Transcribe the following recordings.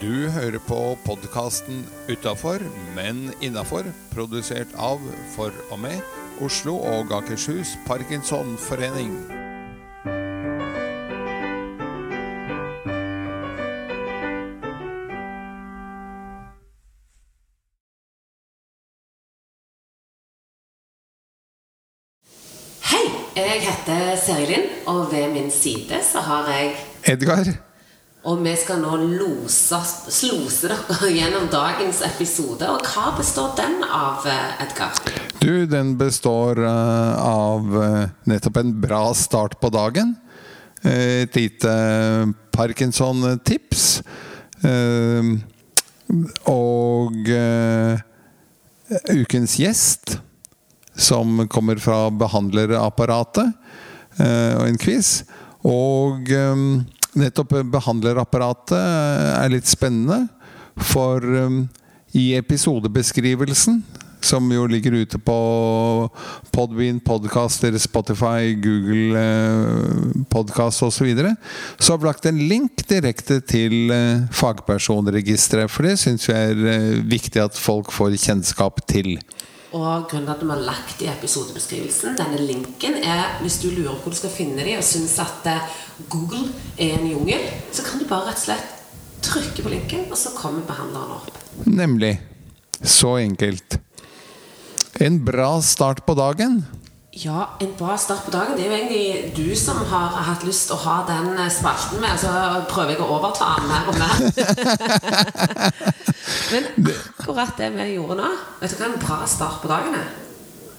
Du hører på podkasten 'Utafor, men innafor', produsert av, for og med, Oslo og Akershus Parkinsonforening. Hei, jeg heter Seri Lind, og ved min side så har jeg Edgar, Og vi skal nå lose, slose dere gjennom dagens episode. Og hva består den av, eh, Edgar? du, den består eh, av eh, nettopp en bra start på dagen. Et lite Parkinson-tips. Og ukens gjest, som kommer fra behandlerapparatet, eh, og en quiz. Og nettopp behandlerapparatet er litt spennende, for eh, i episodebeskrivelsen som jo ligger ute på Podbean, Podcaster, Spotify, Google eh, Podcast osv. Så, videre, så har vi lagt en link direkte til eh, fagpersonregisteret. For det syns vi er eh, viktig at folk får kjennskap til. Og grunnen til at vi har lagt i episodebeskrivelsen denne linken, er hvis du lurer på hvor du skal finne dem, og syns at eh, Google er en jungel, så kan du bare rett og slett trykke på linken, og så kommer behandleren opp. Nemlig. Så enkelt. En bra start på dagen. Ja, en bra start på dagen. Det er jo egentlig du som har hatt lyst til å ha den eh, spalten med, så prøver jeg å overta den mer og mer. Men akkurat det vi gjorde nå Vet du hva en bra start på dagen er?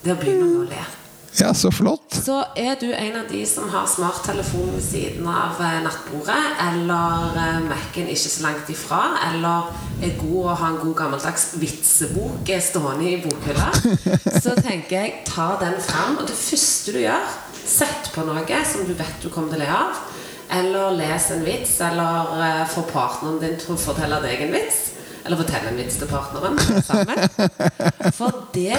Det å begynne med å le. Ja, så flott. Så er du en av de som har smarttelefonen ved siden av eh, nattbordet, eller eh, Mac-en ikke så langt ifra, eller er god å ha en god gammeldags vitsebok eh, stående i bokhylla, så tenker jeg ta den fram. Og det første du gjør, sett på noe som du vet du kommer til å le av. Eller les en vits, eller få partneren din til å fortelle deg en vits. Eller fortelle en vits til partneren. Sammen. For det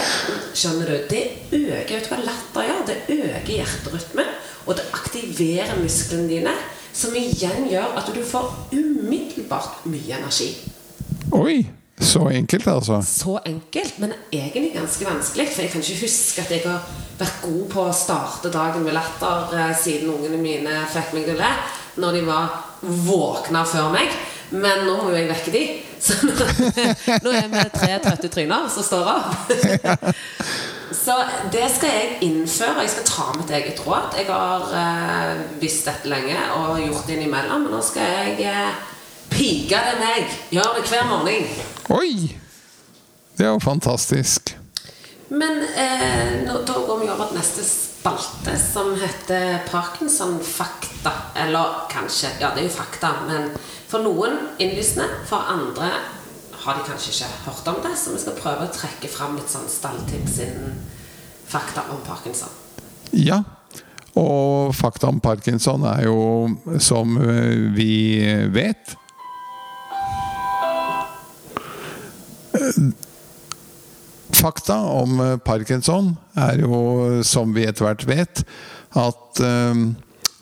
skjønner du, det øker vet du hva latter gjør? Det øker hjerterytmen, og det aktiverer musklene dine. Som igjen gjør at du får umiddelbart mye energi. Oi, så enkelt, altså. Så enkelt, men egentlig ganske vanskelig. For jeg kan ikke huske at jeg har vært god på å starte dagen med latter eh, siden ungene mine fikk meg til å le når de var våkna før meg. Men nå må jeg vekke de. Så nå, nå er vi tre trøtte tryner som står opp. Så det skal jeg innføre. Jeg skal ta mitt eget råd. Jeg har eh, visst dette lenge og gjort det innimellom. Men nå skal jeg eh, pike det meg. Gjør det hver morgen. Oi! Det er jo fantastisk. Men eh, nå, da går vi over til neste spalte, som heter Parkinson-fakta. Eller kanskje Ja, det er jo fakta, men for noen innlysende. For andre har de kanskje ikke hørt om det, så vi skal prøve å trekke fram litt sånn stalltips innen fakta om parkinson. Ja. Og fakta om parkinson er jo, som eh, vi vet Fakta om eh, parkinson er jo, som vi etter hvert vet, at eh,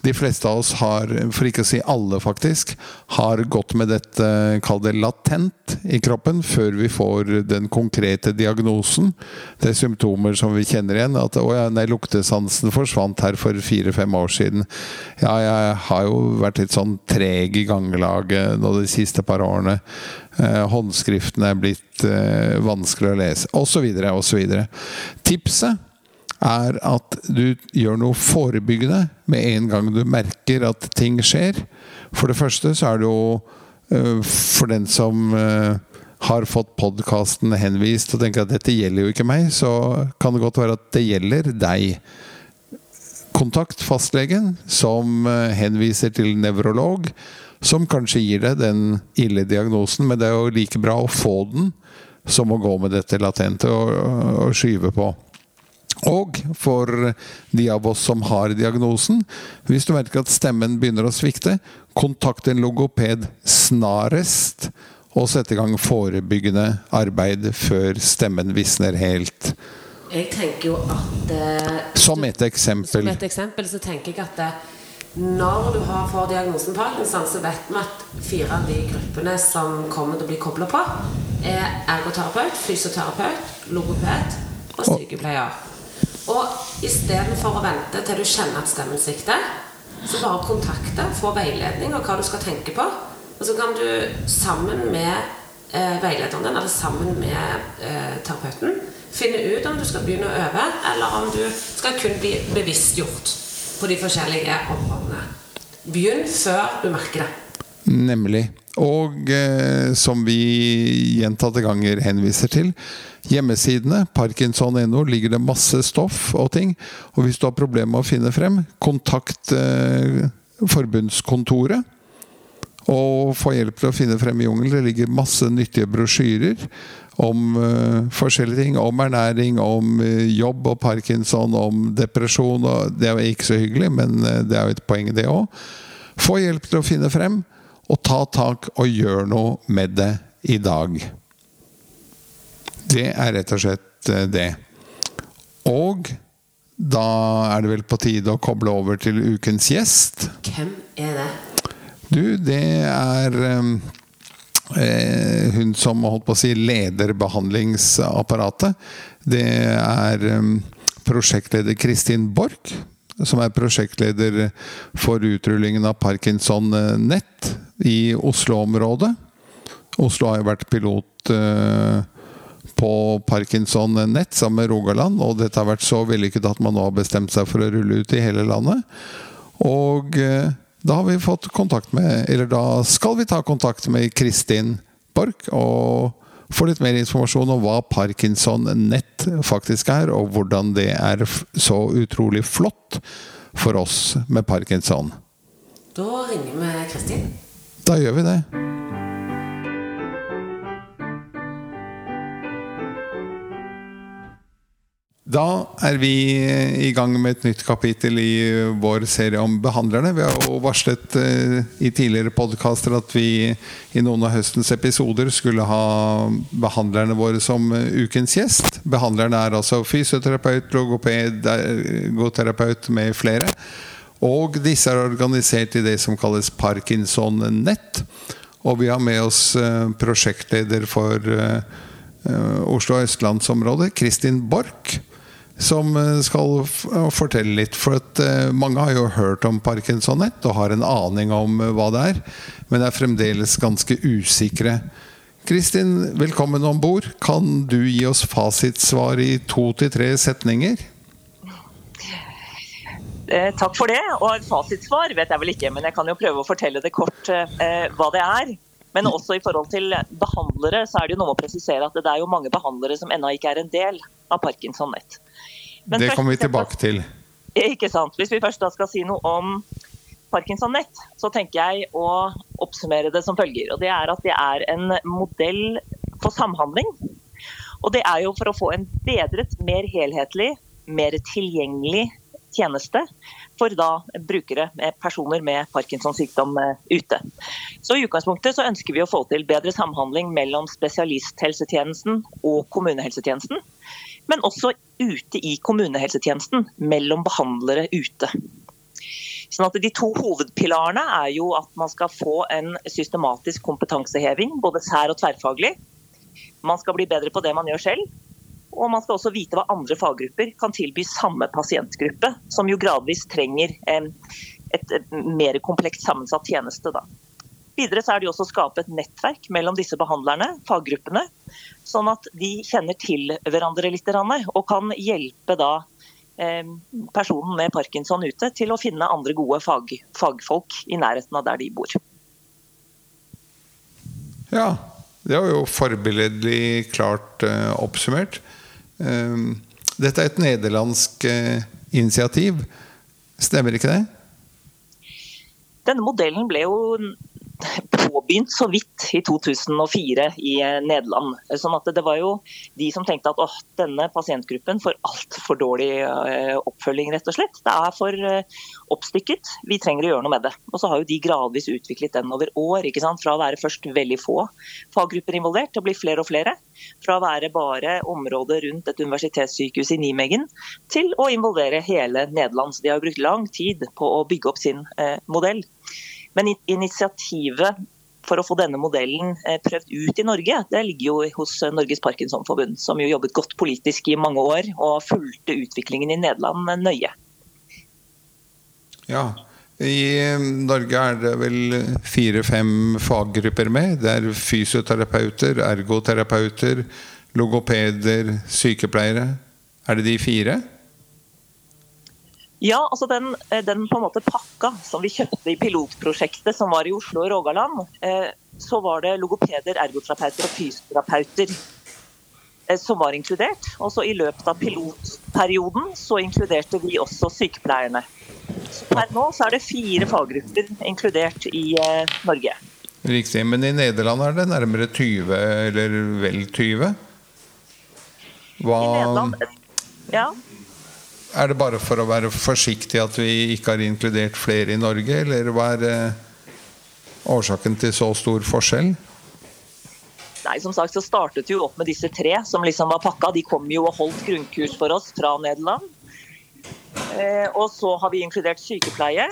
de fleste av oss har, for ikke å si alle faktisk, har gått med dette, kall det latent, i kroppen før vi får den konkrete diagnosen. Det er symptomer som vi kjenner igjen. At å ja, nei, luktesansen forsvant her for fire-fem år siden. Ja, jeg har jo vært litt sånn treg i ganglaget nå de siste par årene. Eh, håndskriften er blitt eh, vanskelig å lese, osv., osv. Tipset er at du gjør noe forebyggende med en gang du merker at ting skjer. For det første så er det jo øh, for den som har fått podkasten henvist og tenker at dette gjelder jo ikke meg, så kan det godt være at det gjelder deg. Kontakt fastlegen, som henviser til nevrolog, som kanskje gir deg den ille diagnosen, men det er jo like bra å få den som å gå med dette latente og, og skyve på. Og for de av oss som har diagnosen, hvis du merker at stemmen begynner å svikte, kontakt en logoped snarest, og sett i gang forebyggende arbeid før stemmen visner helt. Jeg tenker jo at eh, Som et eksempel. Som et eksempel så tenker jeg at det, når du har får diagnosen Parkinson, så vet vi at fire av de gruppene som kommer til å bli kobla på, er ergoterapeut, fysioterapeut, logoped og sykepleier. Og istedenfor å vente til du kjenner at stemmen svikter, så bare kontakte, få veiledning og hva du skal tenke på. Og så kan du sammen med eh, veilederen din, eller sammen med eh, terapeuten, finne ut om du skal begynne å øve, eller om du skal kun bli bevisstgjort på de forskjellige områdene. Begynn før du merker det. Nemlig. Og eh, som vi gjentatte ganger henviser til, hjemmesidene, parkinson.no, ligger det masse stoff og ting. Og hvis du har problemer med å finne frem, kontakt eh, forbundskontoret. Og få hjelp til å finne frem i jungelen. Det ligger masse nyttige brosjyrer om uh, forskjellige ting. Om ernæring, om uh, jobb og parkinson, om depresjon. Og det er jo ikke så hyggelig, men uh, det er jo et poeng, det òg. Få hjelp til å finne frem, og ta tak og gjør noe med det i dag. Det er rett og slett det. Og da er det vel på tide å koble over til ukens gjest. Hvem er det? Du, det er um, Eh, hun som holdt på å si leder behandlingsapparatet. Det er eh, prosjektleder Kristin Borch, som er prosjektleder for utrullingen av Parkinson Nett i Oslo-området. Oslo har jo vært pilot uh, på Parkinson Nett sammen med Rogaland, og dette har vært så vellykket at man nå har bestemt seg for å rulle ut i hele landet. Og uh, da har vi fått kontakt med Eller da skal vi ta kontakt med Kristin Borch og få litt mer informasjon om hva Parkinson Nett faktisk er, og hvordan det er så utrolig flott for oss med parkinson. Da ringer vi Kristin. Da gjør vi det. Da er vi i gang med et nytt kapittel i vår serie om behandlerne. Vi har jo varslet uh, i tidligere podkaster at vi i noen av høstens episoder skulle ha behandlerne våre som uh, ukens gjest. Behandlerne er altså fysioterapeut, logoped, ergoterapeut med flere. Og disse er organisert i det som kalles Parkinson Nett. Og vi har med oss prosjektleder for Oslo og østlandsområdet, Kristin Borch som eh, skal fortelle litt. For at eh, mange har jo hørt om Parkinsonett og har en aning om eh, hva det er, men er fremdeles ganske usikre. Kristin, velkommen om bord. Kan du gi oss fasitsvar i to til tre setninger? Eh, takk for det. Og fasitsvar vet jeg vel ikke, men jeg kan jo prøve å fortelle det kort eh, hva det er. Men også i forhold til behandlere, så er det jo noe å presisere at det er jo mange behandlere som ennå ikke er en del av Parkinson Nett. Men det kommer vi tilbake til. Ikke sant. Hvis vi først da skal si noe om Parkinson Nett, så tenker jeg å oppsummere det som følger. Og det er at det er en modell for samhandling. Og det er jo for å få en bedret, mer helhetlig, mer tilgjengelig tjeneste for da brukere, personer med Parkinsons sykdom eh, ute. Så I utgangspunktet så ønsker vi å få til bedre samhandling mellom spesialisthelsetjenesten og kommunehelsetjenesten men også ute i kommunehelsetjenesten, mellom behandlere ute. Sånn at De to hovedpilarene er jo at man skal få en systematisk kompetanseheving, både sær- og tverrfaglig. Man skal bli bedre på det man gjør selv. Og man skal også vite hva andre faggrupper kan tilby samme pasientgruppe, som jo gradvis trenger et mer komplekst sammensatt tjeneste. Da. Videre så er det også å skape et nettverk mellom disse behandlerne, faggruppene, sånn at de kjenner til hverandre litt og kan hjelpe da eh, personen med parkinson ute til å finne andre gode fag, fagfolk i nærheten av der de bor. Ja, det var jo forbilledlig klart uh, oppsummert. Um, dette er et nederlandsk uh, initiativ, stemmer ikke det? Denne modellen ble jo påbegynt så vidt i 2004 i eh, Nederland. Sånn at det var jo de som tenkte at denne pasientgruppen får altfor dårlig eh, oppfølging, rett og slett. Det er for eh, oppstykket. Vi trenger å gjøre noe med det. Og så har jo de gradvis utviklet den over år. ikke sant? Fra å være først veldig få faggrupper involvert til å bli flere og flere. Fra å være bare området rundt et universitetssykehus i Nimegen til å involvere hele Nederland. Så de har brukt lang tid på å bygge opp sin eh, modell. Men initiativet for å få denne modellen eh, prøvd ut i Norge, det ligger jo hos eh, Norges Parkinsonforbund, som jo jobbet godt politisk i mange år og fulgte utviklingen i Nederland nøye. Ja, i Norge er det vel fire-fem faggrupper med. Det er fysioterapeuter, ergoterapeuter, logopeder, sykepleiere. Er det de fire? Ja, altså den, eh, den, på en måte pakka som vi kjøpte i pilotprosjektet som var i Oslo og Rogaland, eh, så var det logopeder, ergoterapeuter og fysioterapeuter eh, som var inkludert. Og så i løpet av pilotperioden så inkluderte vi også sykepleierne. Så per nå så er det fire faggrupper inkludert i Norge. Riktig. Men i Nederland er det nærmere 20, eller vel 20? Hva I Nederland, ja. Er det bare for å være forsiktig at vi ikke har inkludert flere i Norge, eller hva er eh, årsaken til så stor forskjell? Nei, som sagt så startet jo opp med disse tre som liksom var pakka. De kom jo og holdt grunnkurs for oss fra Nederland. Eh, og så har vi inkludert sykepleie.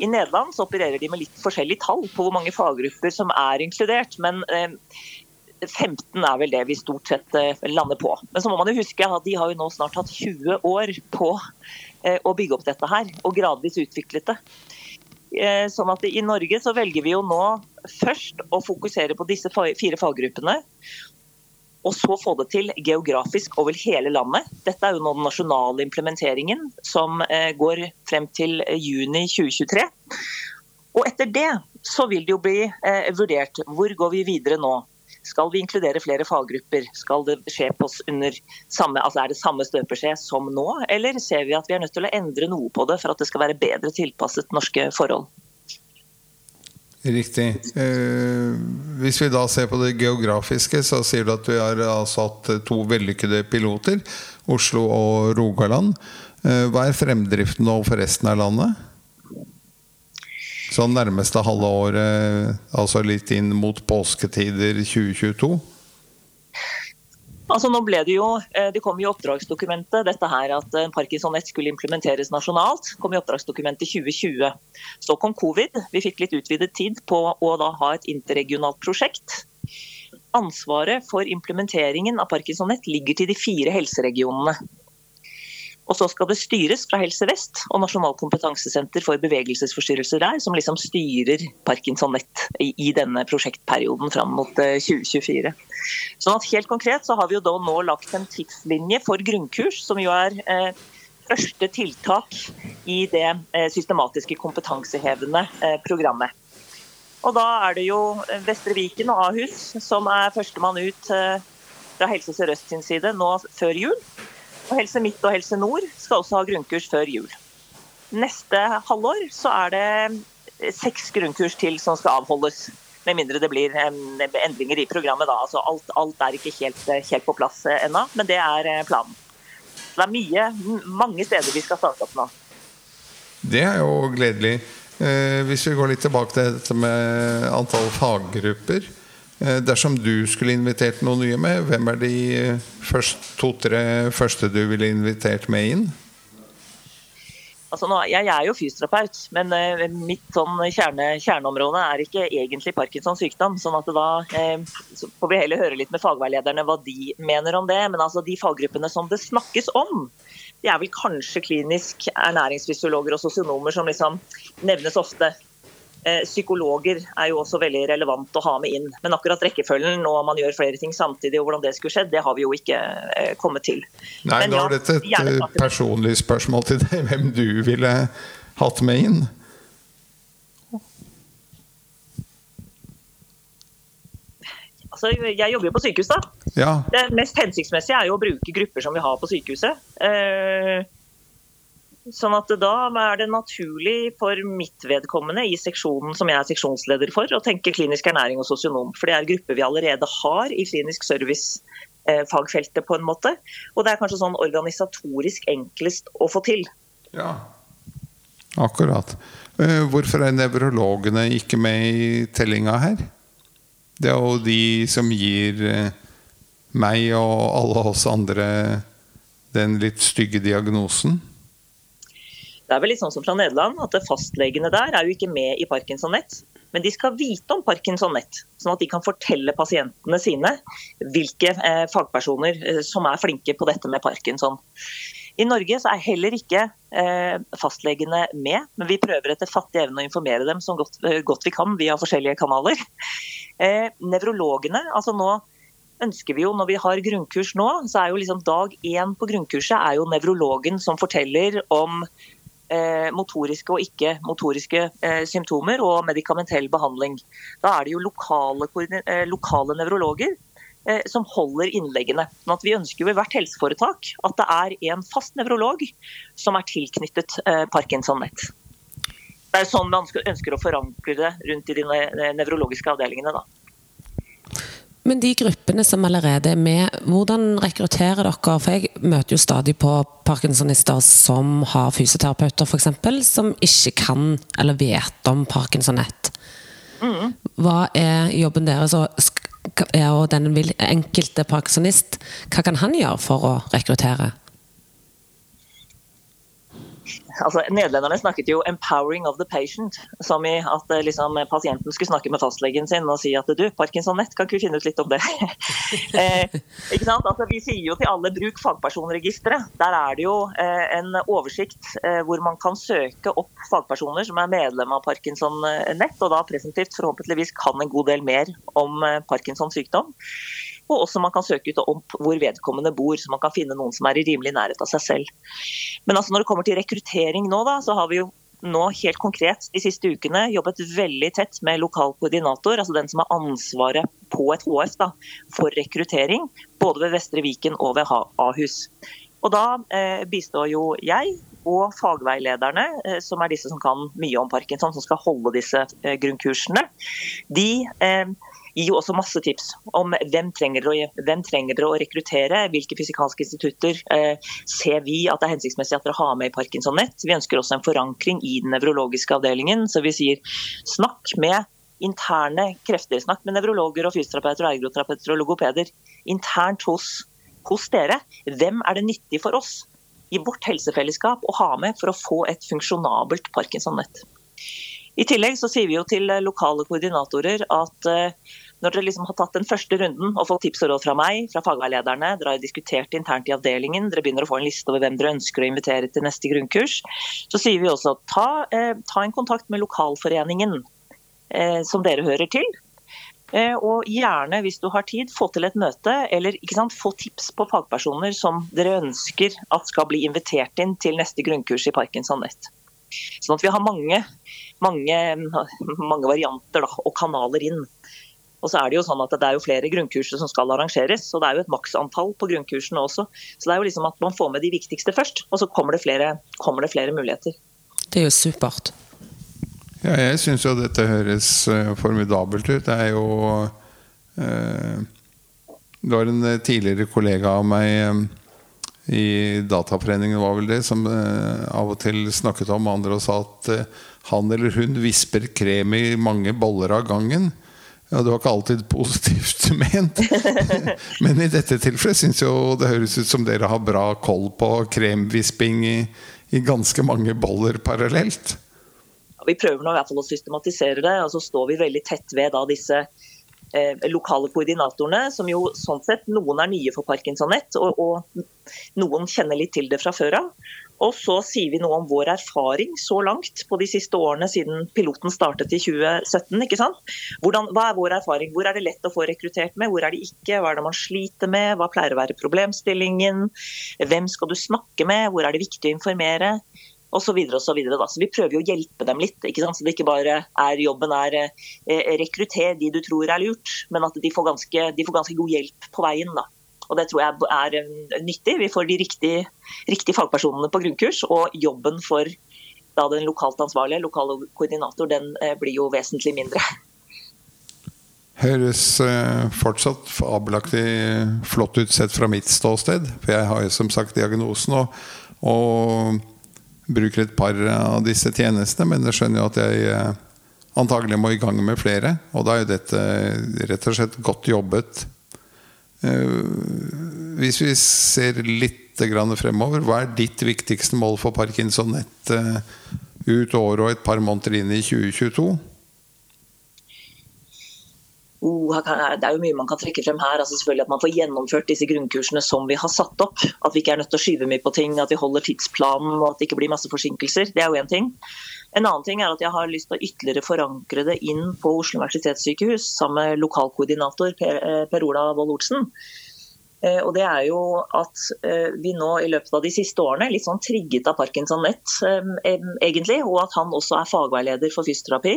I Nederland så opererer de med litt forskjellige tall på hvor mange faggrupper som er inkludert. Men eh, 15 er vel det vi stort sett eh, lander på. Men så må man jo huske at de har jo nå snart hatt 20 år på eh, å bygge opp dette her, og gradvis utviklet det. Eh, sånn at I Norge så velger vi jo nå først å fokusere på disse fire faggruppene. Og så få det til geografisk over hele landet. Dette er jo nå den nasjonale implementeringen som går frem til juni 2023. Og etter det så vil det jo bli vurdert hvor går vi videre nå. Skal vi inkludere flere faggrupper? Skal det skje på oss under samme, altså er det samme støpeskje som nå, eller ser vi at vi er nødt til å endre noe på det for at det skal være bedre tilpasset norske forhold? Riktig. Eh, hvis vi da ser på det geografiske, så sier du at vi har altså hatt to vellykkede piloter. Oslo og Rogaland. Eh, hva er fremdriften nå for resten av landet? Sånn nærmeste halve året, altså litt inn mot påsketider 2022? Altså nå ble Det jo, eh, det kom i oppdragsdokumentet dette her at Parkinson-nett skulle implementeres nasjonalt. kom i oppdragsdokumentet 2020. Så kom covid. Vi fikk litt utvidet tid på å da ha et interregionalt prosjekt. Ansvaret for implementeringen av Parkinson-nett ligger til de fire helseregionene. Og så skal det styres fra Helse Vest og Nasjonal kompetansesenter for bevegelsesforstyrrelser der, som liksom styrer Parkinson Nett i, denne prosjektperioden fram mot 2024. Eh, sånn at helt konkret så har vi jo da nå lagt en tidslinje for grunnkurs, som jo er eh, første tiltak i det eh, systematiske kompetansehevende eh, programmet. Og da er det jo Vestre Viken og Ahus som er førstemann ut eh, fra Helse Sør-Øst sin side nå før jul. Og Helse Midt og Helse Nord skal også ha grunnkurs før jul. Neste halvår så er det seks grunnkurs til som skal avholdes. Med mindre det blir endringer i programmet. da. Altså alt, alt, er ikke helt, helt på plass ennå, men det er eh, planen. Det er mye, mange steder vi skal starte opp nå. Det er jo gledelig. Eh, hvis vi går litt tilbake til dette med antall faggrupper. Eh, dersom du skulle invitert noen nye med, hvem er de to-tre første du ville invitert med inn? Altså nå, jeg er jo fysioterapeut, men uh, mitt sånn kjerne, kjerneområde er ikke egentlig Parkinsons sykdom. sånn at da uh, så får vi heller høre litt med fagveilederne hva de mener om det. Men altså de faggruppene som det snakkes om, de er vel kanskje klinisk ernæringsfysiologer og sosionomer som liksom nevnes ofte. Eh, psykologer er jo også veldig relevant å ha med inn. Men akkurat rekkefølgen når man gjør flere ting samtidig, og hvordan det skulle skjedd, det har vi jo ikke eh, kommet til. Nei, Men, da er dette et eh, personlig spørsmål til deg, hvem du ville hatt med inn? Altså, jeg jobber jo på sykehus, da. Ja. Det mest hensiktsmessige er jo å bruke grupper som vi har på sykehuset. Sånn at Da er det naturlig for mitt vedkommende i seksjonen som jeg er seksjonsleder for, å tenke klinisk ernæring og sosionom. For det er grupper vi allerede har i klinisk service-fagfeltet på en måte. Og det er kanskje sånn organisatorisk enklest å få til. Ja, akkurat. Eh, hvorfor er nevrologene ikke med i tellinga her? Det er jo de som gir eh, meg og alle oss andre den litt stygge diagnosen. Det er vel litt sånn som fra Nederland, at fastlegene der er jo ikke med i Parkinson-nett. Men de skal vite om Parkinson-nett, sånn at de kan fortelle pasientene sine hvilke eh, fagpersoner eh, som er flinke på dette med parkinson. I Norge så er heller ikke eh, fastlegene med, men vi prøver etter fattig evne å informere dem så godt, godt, vi kan via forskjellige kanaler. Nevrologene, altså nå ønsker vi jo, Når vi har grunnkurs nå, så er jo liksom dag én på grunnkurset er jo nevrologen som forteller om motoriske og ikke-motoriske eh, symptomer og medikamentell behandling. Da er det jo lokale, eh, lokale nevrologer som holder innleggene. Men at vi ønsker jo i hvert helseforetak at det er en fast nevrolog som er tilknyttet Parkinson-nett. Det er sånn man ønsker å forankre det rundt i de nevrologiske avdelingene. da. Men de gruppene som allerede er med, hvordan rekrutterer dere? For jeg møter jo stadig på parkinsonister som har fysioterapeuter f.eks., som ikke kan eller vet om parkinsonett. Hva er jobben deres, og den enkelte parkinsonist, hva kan han gjøre for å rekruttere? Altså, Nederlenderne snakket jo 'empowering of the patient', som i at eh, liksom, pasienten skulle snakke med fastlegen sin og si at du, Parkinson-nett, kan ikke vi finne ut litt om det? eh, ikke sant? Altså, vi sier jo til alle bruk fagpersonregisteret. Der er det jo eh, en oversikt eh, hvor man kan søke opp fagpersoner som er medlem av Parkinson-nett, og da presentivt forhåpentligvis kan en god del mer om eh, Parkinsons sykdom. Og som man kan søke ut om hvor vedkommende bor, så man kan finne noen som er i rimelig nærhet av seg selv. Men altså når det kommer til rekruttering nå, da, så har vi jo nå helt konkret de siste ukene jobbet veldig tett med lokal koordinator, altså den som har ansvaret på et HF da, for rekruttering, både ved Vestre Viken og ved Ahus. Og Da eh, bistår jo jeg og fagveilederne, eh, som er disse som kan mye om parkinson, som skal holde disse eh, grunnkursene. De eh, gir jo også masse tips om hvem trenger å, hvem trenger å rekruttere, hvilke fysikalske institutter eh, ser vi at det er hensiktsmessig at dere har med i Parkinson-nett. Vi ønsker også en forankring i den nevrologiske avdelingen, så vi sier snakk med interne krefter. Snakk med nevrologer og fysioterapeuter og ergoterapeuter og logopeder internt hos, hos dere. Hvem er det nyttig for oss i vårt helsefellesskap å ha med for å få et funksjonabelt Parkinson-nett? I tillegg så sier vi jo til lokale koordinatorer at eh, når dere liksom har tatt den første runden og fått tips og råd fra meg, fra fagveilederne, dere har diskutert internt i avdelingen, dere begynner å få en liste over hvem dere ønsker å invitere til neste grunnkurs, så sier vi også ta, eh, ta en kontakt med lokalforeningen eh, som dere hører til. Eh, og gjerne, hvis du har tid, få til et møte, eller sant, få tips på fagpersoner som dere ønsker at skal bli invitert inn til neste grunnkurs i Parkinson Nett. Sånn at vi har mange mange, mange varianter da, og kanaler inn. Og så er Det jo sånn at det er jo flere grunnkurser som skal arrangeres, og det er jo et maksantall på grunnkursene også. Så det er jo liksom at man får med de viktigste først, og så kommer det flere, kommer det flere muligheter. Det er jo supert. Ja, jeg syns jo dette høres uh, formidabelt ut. Det er jo eh, Det var en tidligere kollega av meg um, i Dataforeningen var vel det, som uh, av og til snakket om andre og sa at han eller hun visper krem i mange boller av gangen. Ja, Det var ikke alltid positivt ment. Men i dette tilfellet syns jeg det høres ut som dere har bra koll på kremvisping i, i ganske mange boller parallelt. Vi prøver nå i hvert fall å systematisere det, og så står vi veldig tett ved da, disse eh, lokale koordinatorene, som jo sånn sett noen er nye for Parkinsonett, og, og noen kjenner litt til det fra før av. Og så sier vi noe om vår erfaring så langt på de siste årene siden piloten startet i 2017. ikke sant? Hvordan, hva er vår erfaring? Hvor er det lett å få rekruttert med, hvor er det ikke? Hva er det man sliter med? Hva pleier å være problemstillingen? Hvem skal du snakke med? Hvor er det viktig å informere? Og så, videre, og så, så Vi prøver jo å hjelpe dem litt, ikke sant? så det ikke bare er jobben er eh, rekruttere de du tror er lurt, men at de får ganske, de får ganske god hjelp på veien. da. Og det tror jeg er eh, nyttig. Vi får de riktige, riktige fagpersonene på grunnkurs, og jobben for da den lokalt ansvarlige, lokale koordinator, den eh, blir jo vesentlig mindre. Høres eh, fortsatt fabelaktig flott ut sett fra mitt ståsted. For jeg har jo som sagt diagnosen og, og bruker et par av disse tjenestene, men jeg skjønner jo at jeg antagelig må i gang med flere. Og da er jo dette rett og slett godt jobbet Eh, hvis vi ser litt fremover, hva er ditt viktigste mål for Parkinson-nett eh, ut året og et par måneder inn i 2022? Oh, det er jo mye man kan trekke frem her. altså selvfølgelig At man får gjennomført disse grunnkursene som vi har satt opp. At vi ikke er nødt til å skyve mye på ting, at vi holder tidsplanen og at det ikke blir masse forsinkelser. Det er jo én ting. En annen ting er at jeg har lyst til å ytterligere forankre det inn på Oslo universitetssykehus sammen med lokalkoordinator Per, eh, per Ola Wold Olsen. Eh, og det er jo at eh, vi nå i løpet av de siste årene, litt sånn trigget av Parkinson Nett egentlig, og at han også er fagveileder for fysioterapi,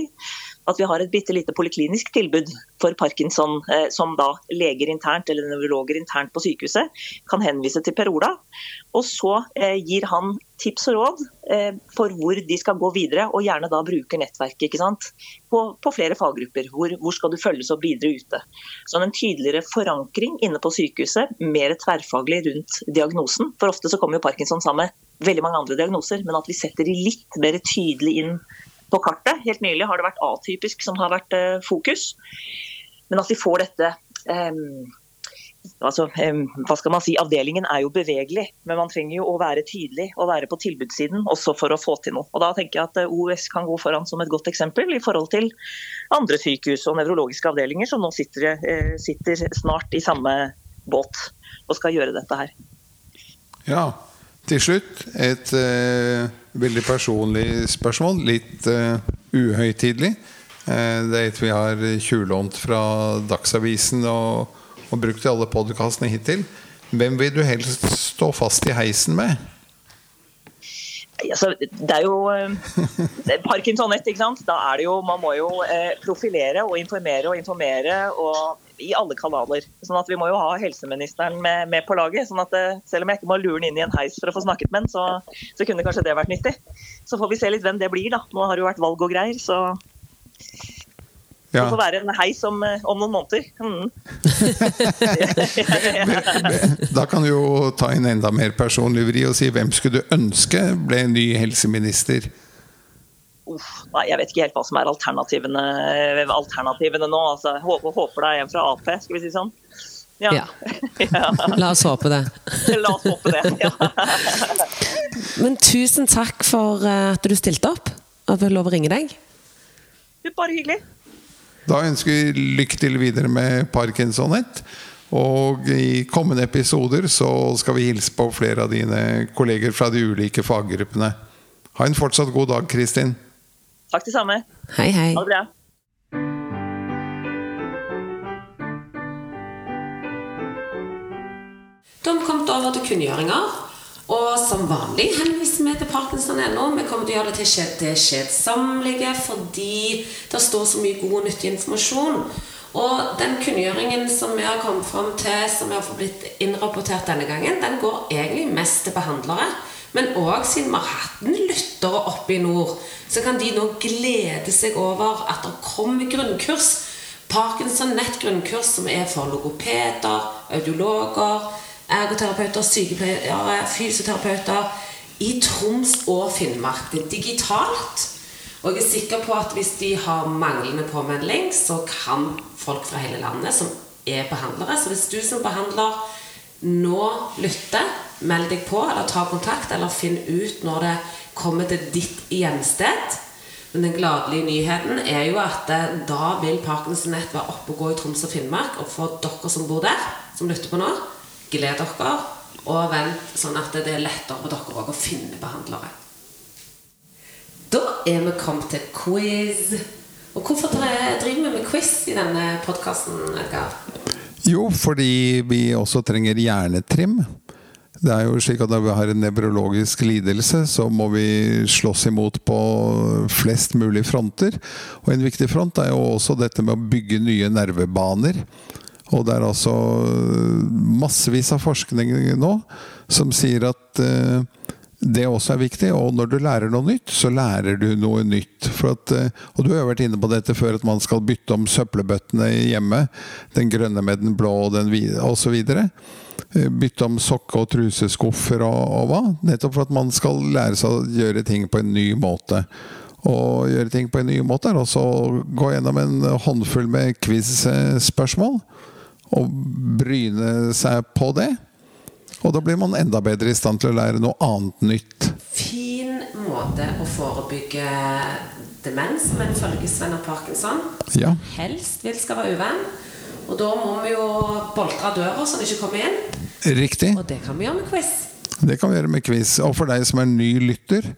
at vi har et bitte lite poliklinisk tilbud for parkinson, eh, som da leger internt eller nevrologer internt på sykehuset kan henvise til Per Ola. Og så eh, gir han tips og råd eh, for hvor de skal gå videre, og gjerne da bruker nettverket ikke sant? På, på flere faggrupper. Hvor, hvor, skal du følges opp videre ute. Så en tydeligere forankring inne på sykehuset, mer tverrfaglig rundt diagnosen. For ofte så kommer jo parkinson sammen med veldig mange andre diagnoser, men at vi setter de litt mer tydelig inn på kartet. Helt nylig har det vært atypisk som har vært eh, fokus. Men at vi får dette um, altså, um, hva skal man si, Avdelingen er jo bevegelig, men man trenger jo å være tydelig og være på tilbudssiden også for å få til noe. Og Da tenker jeg at eh, OUS kan gå foran som et godt eksempel i forhold til andre sykehus og nevrologiske avdelinger som nå sitter, uh, sitter snart i samme båt og skal gjøre dette her. Ja, til slutt et uh veldig personlig spørsmål. Litt uh, uhøytidelig. Uh, det er et vi har tjuvlånt fra Dagsavisen og, og brukt i alle podkastene hittil. Hvem vil du helst stå fast i heisen med? Altså, det er jo eh, Parkinson-nett, ikke sant. Da er det jo Man må jo profilere og informere og informere. og i alle kanaler. Sånn at Vi må jo ha helseministeren med, med på laget. sånn at eh, Selv om jeg ikke må lure den inn i en heis for å få snakket med den, så, så, kunne kanskje det vært nyttig. Så får vi se litt hvem det blir. da. Nå har det jo vært valg og greier, så ja. Det får være en heis om, eh, om noen måneder. Mm. da kan du jo ta inn enda mer personlig vri og si hvem skulle du ønske ble ny helseminister? Uff, nei, jeg vet ikke helt hva som er alternativene, alternativene nå. Altså, håper, håper det er en fra Ap, skal vi si sånn. Ja. ja. La oss håpe det. La oss håpe det, ja. Men tusen takk for eh, at du stilte opp og fikk lov å ringe deg. Bare hyggelig. Da ønsker vi lykke til videre med Parkinsonet Og i kommende episoder så skal vi hilse på flere av dine kolleger fra de ulike faggruppene. Ha en fortsatt god dag, Kristin. Takk det samme. Hei, hei. Ha det bra. Da har vi kommet over til kunngjøringer. Og som vanlig henviser vi til parkinson.no. Vi kommer til å gjøre det til kjedsommelige fordi det står så mye god og nyttig informasjon. Og den kunngjøringen som vi har kommet fram til, som vi har fått blitt innrapportert denne gangen, den går egentlig mest til behandlere. Men òg siden vi har hatt en lyttere oppe i nord, så kan de nå glede seg over at det kommer grunnkurs. Parkinson Nett-grunnkurs som er for logopeder, audiologer, ergoterapeuter, sykepleiere, fysioterapeuter i Troms og Finnmark. Det er digitalt. Og jeg er sikker på at hvis de har manglende påmelding, så kan folk fra hele landet som er behandlere Så hvis du som behandler nå lytter, meld deg på, eller ta kontakt, eller finn ut når det kommer til ditt hjemsted. Men den gladelige nyheten er jo at eh, da vil Parkinson-nett være oppe og gå i Troms og Finnmark. Og for dere som bor der, som lytter på nå, gled dere. Og vent sånn at det er lettere for dere å finne behandlere. Da er vi kommet til quiz. Og hvorfor driver vi med quiz i denne podkasten, Edgar? Jo, fordi vi også trenger hjernetrim. Det er jo slik at Når vi har en nevrologisk lidelse, så må vi slåss imot på flest mulig fronter. Og En viktig front er jo også dette med å bygge nye nervebaner. Og det er altså massevis av forskning nå som sier at eh, det også er viktig. Og når du lærer noe nytt, så lærer du noe nytt. At, eh, og du har jo vært inne på dette før, at man skal bytte om søppelbøttene hjemme. Den grønne med den blå og den hvite osv. Bytte om sokke- og truseskuffer og, og hva. Nettopp for at man skal lære seg å gjøre ting på en ny måte. Og gjøre ting på en ny måte er også å gå gjennom en håndfull med quiz-spørsmål. Og bryne seg på det. Og da blir man enda bedre i stand til å lære noe annet nytt. Fin måte å forebygge demens med en følgesvenn av parkinson. Ja. Helst vil skal være uvenn. Og da må vi jo boltre døra så den ikke kommer inn. Riktig. Og det kan vi gjøre med quiz. Det kan vi gjøre med quiz. Og for deg som er ny lytter,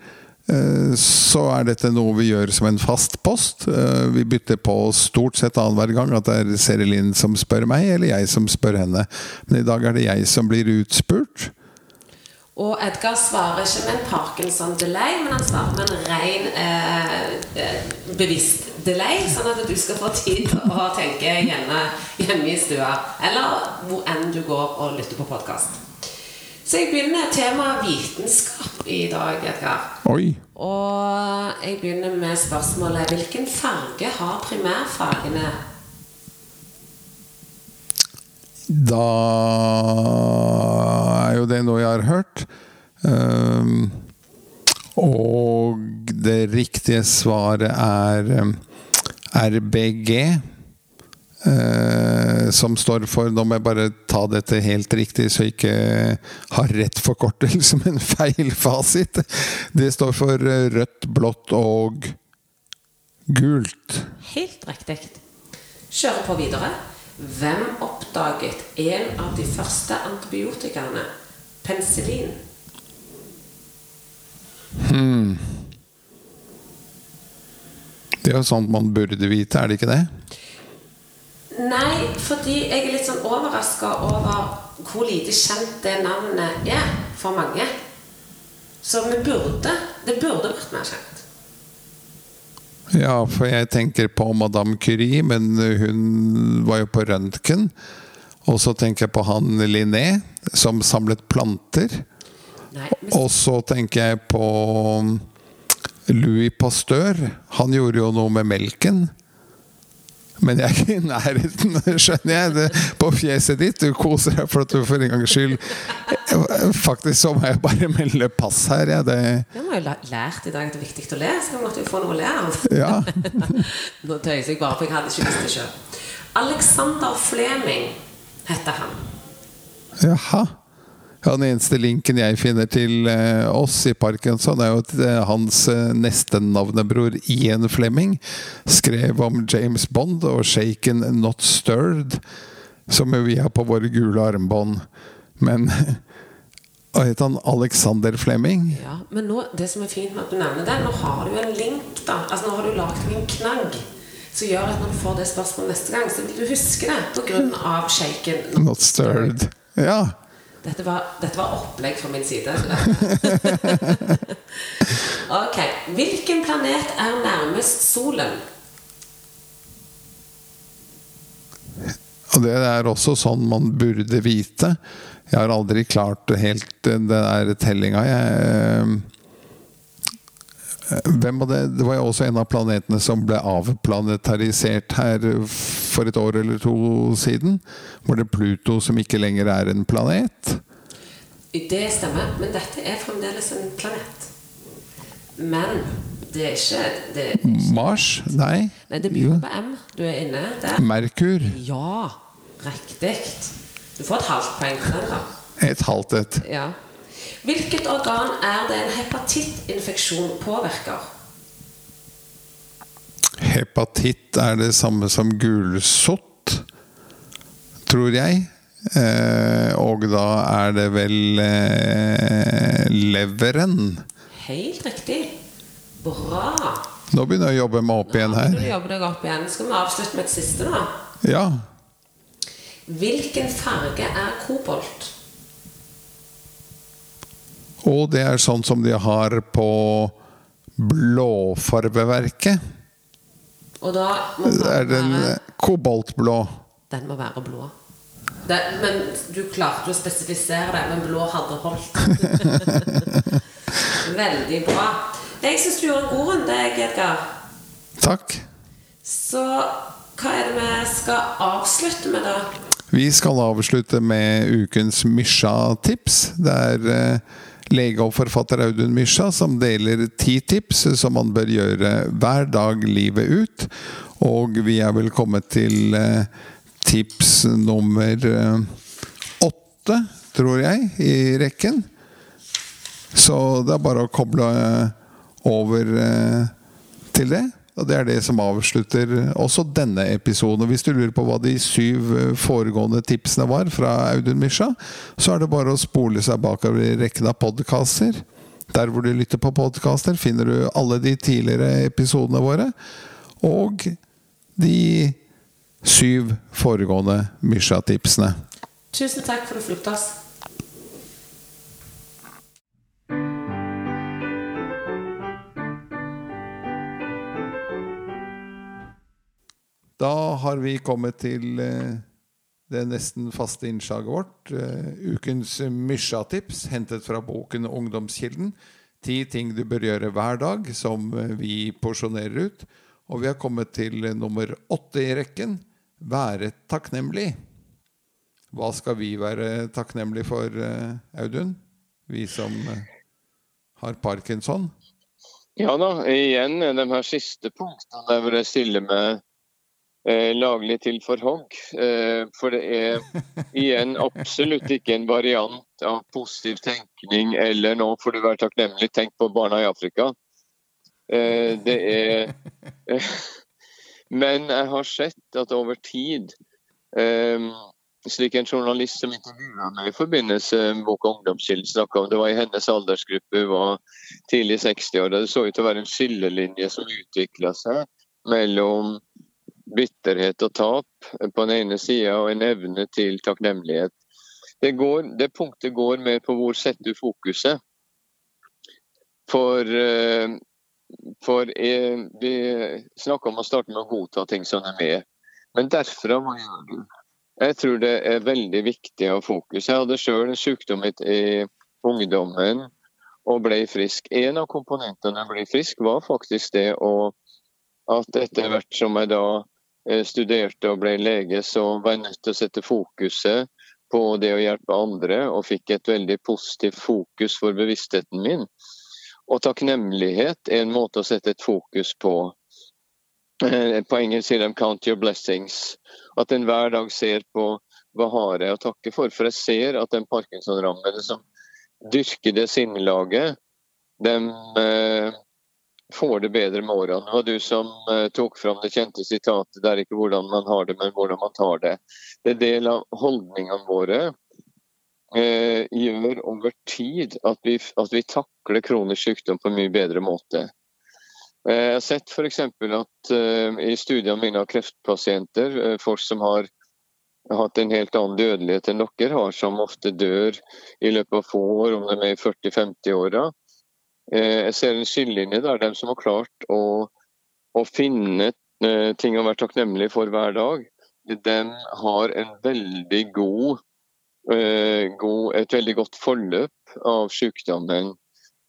Eh, så er dette noe vi gjør som en fast post. Eh, vi bytter på stort sett annenhver gang at det er Serilin som spør meg, eller jeg som spør henne. Men i dag er det jeg som blir utspurt. Og Edgar svarer ikke med en Parkinson-delay, men han svarer med en ren eh, eh, bevisst delay, sånn at du skal få tid til å tenke hjemme, hjemme i stua. Eller hvor enn du går og lytter på podkast. Så jeg begynner temaet vitenskap i dag, Edgar. Oi. Og jeg begynner med spørsmålet Hvilken farge har primærfagene? Da er jo det noe jeg har hørt. Um, og det riktige svaret er um, RBG. Uh, som står for Nå må jeg bare ta dette helt riktig, så jeg ikke har rett forkortelse, men feil fasit. Det står for rødt, blått og gult. Helt riktig. Kjører på videre. Hvem oppdaget en av de første antibiotikaene? Penicillin. Hmm. Det er jo sånt man burde vite, er det ikke det? Nei, fordi jeg er litt sånn overraska over hvor lite kjent det navnet er for mange. Så vi burde Det burde vært mer kjent. Ja, for jeg tenker på Madame Curie, men hun var jo på røntgen. Og så tenker jeg på han Linné, som samlet planter. Nei, men Og så tenker jeg på Louis Pasteur. Han gjorde jo noe med melken. Men jeg er ikke i nærheten, skjønner jeg. Det, på fjeset ditt. Du koser deg for at du for en gangs skyld Faktisk så må jeg bare melde pass her. Jeg, det, Vi har jo lært i dag at det er viktig å le, så vi måtte jo få noe å le av. ja. Nå tøyser jeg bare, for jeg hadde ikke visst det sjøl. Alexander Fleming heter han. Jaha. Ja, den eneste linken jeg finner til eh, oss i Parkinson, er jo at eh, hans eh, neste navnebror Ian Fleming skrev om James Bond og 'Shaken Not Stirred', som vi har på våre gule armbånd. Men Hva het han? Alexander Fleming? Ja, Men nå, det som er fint med at du nevner det, nå har du en link, da. Altså Nå har du lagd en knagg som gjør at når du får det spørsmålet neste gang, så vil du huske det på grunn av shaken. Not Stirred. Ja. Dette var, dette var opplegg fra min side. ok. Hvilken planet er nærmest solen? Og det er også sånn man burde vite. Jeg har aldri klart helt den der tellinga. Jeg, eh, hvem var det? det var jo også en av planetene som ble avplanetarisert her for et år eller to siden. Var det Pluto som ikke lenger er en planet? Det stemmer, men dette er fremdeles en planet. Men det er ikke det er ikke, Mars? Nei. Nei, det begynner på M. Du er inne der. Merkur? Ja, riktig. Du får et halvt poeng for den, da. Et halvt et. Ja. Hvilket organ er det en hepatittinfeksjon påvirker? Hepatitt er det samme som gulsott, tror jeg. Eh, og da er det vel eh, leveren. Helt riktig. Bra. Nå begynner jeg å jobbe meg opp igjen Nå her. må å jobbe deg opp igjen. Skal vi avslutte med et siste, da? Ja. Hvilken farge er kobolt? Og det er sånn som de har på blåfarveverket. Og da må er den være koboltblå. den må være blå. Det, men du klarte å spesifisere det, men blå hadde holdt. Veldig bra. Jeg syns du gjorde en god runde, Edgar. Takk. Så hva er det vi skal avslutte med, da? Vi skal avslutte med ukens Mysja-tips. Det er eh, lege og forfatter Audun Mysja som deler ti tips som man bør gjøre hver dag livet ut. Og vi er vel kommet til eh, tips nummer eh, åtte, tror jeg, i rekken. Så det er bare å koble eh, over til det. Og Det er det som avslutter også denne episoden. Hvis du lurer på hva de syv eh, foregående tipsene var fra Audun Misha, så er det bare å spole seg bakover i rekken av podkaster. Der hvor du lytter på podkaster, finner du alle de tidligere episodene våre. Og de syv foregående Misha-tipsene. Tusen takk for at du oss. Da har vi kommet til eh, det nesten faste innslaget vårt. eh, Ukens Mysja-tips, hentet fra boken 'Ungdomskilden'. Ti ting du bør gjøre hver dag, som eh, vi porsjonerer ut. Og vi har kommet til nummer åtte i rekken være takknemlig. Hva skal vi være takknemlige for, Audun? Vi som har parkinson? Ja da, igjen de her siste punktene der hvor jeg stiller eh, laglig til for hogg. Eh, for det er igjen absolutt ikke en variant av positiv tenkning eller nå får du være takknemlig, tenk på barna i Afrika. Eh, det er eh, Men jeg har sett at over tid eh, slik en journalist som intervjua meg i forbindelse med boka 'Ungdomskilden' snakka om, det var i hennes aldersgruppe, hun var tidlig i 60-åra. Det så ut til å være en skillelinje som utvikla seg mellom bitterhet og tap på den ene sida og en evne til takknemlighet. Det, går, det punktet går mer på hvor setter du fokuset. For, eh, for jeg, vi snakker om å starte med å godta ting som er med. Men derfra, hva gjør du? Jeg tror det er veldig viktig å ha fokus. Jeg hadde sjøl en sykdom i ungdommen og ble frisk. En av komponentene jeg ble frisk, var faktisk det å at etter hvert som jeg da eh, studerte og ble lege, så var jeg nødt til å sette fokuset på det å hjelpe andre, og fikk et veldig positivt fokus for bevisstheten min. Og takknemlighet er en måte å sette et fokus på. Eh, På engelsk sier de 'count your blessings'. At en hver dag ser på hva har jeg å takke for. For jeg ser at den parkinson-rammede som dyrker det sinnelaget, de eh, får det bedre med årene. Det var du som eh, tok fram det kjente sitatet 'det er ikke hvordan man har det, men hvordan man tar det'. Det er del av holdningene våre eh, gjør over tid at vi, at vi takler kronisk sykdom på en mye bedre måte. Eh, Jeg har sett f.eks. at eh, i studiene mine av kreftpasienter, eh, folk som har hatt en helt annen dødelighet enn dere har, som ofte dør i løpet av få år, om de er i 40-50-åra. Jeg ser en skillelinje der. De som har klart å, å finne eh, ting å være takknemlig for hver dag, de har veldig god, eh, god, et veldig godt forløp av sykdommen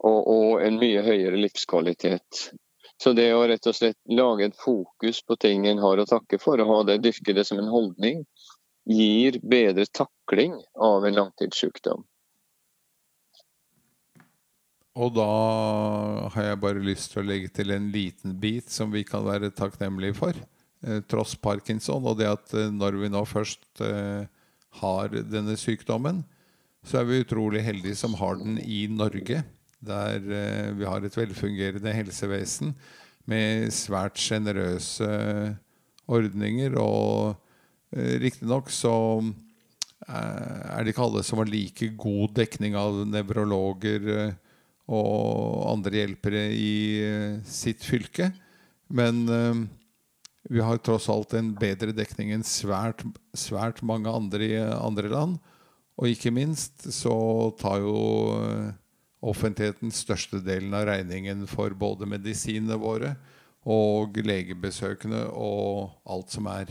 og, og en mye høyere livskvalitet. Så det å rett og slett lage et fokus på ting en har å takke for, og ha det, dyrke det som en holdning, gir bedre takling av en langtidssykdom. Og da har jeg bare lyst til å legge til en liten bit som vi kan være takknemlige for, eh, tross parkinson. Og det at eh, når vi nå først eh, har denne sykdommen, så er vi utrolig heldige som har den i Norge. Der vi har et velfungerende helsevesen med svært sjenerøse ordninger. Og riktignok så er det ikke alle som har like god dekning av nevrologer og andre hjelpere i eh, sitt fylke. Men eh, vi har tross alt en bedre dekning enn svært, svært mange andre i andre land. Og ikke minst så tar jo eh, offentligheten størstedelen av regningen for både medisinene våre og legebesøkene og alt som er.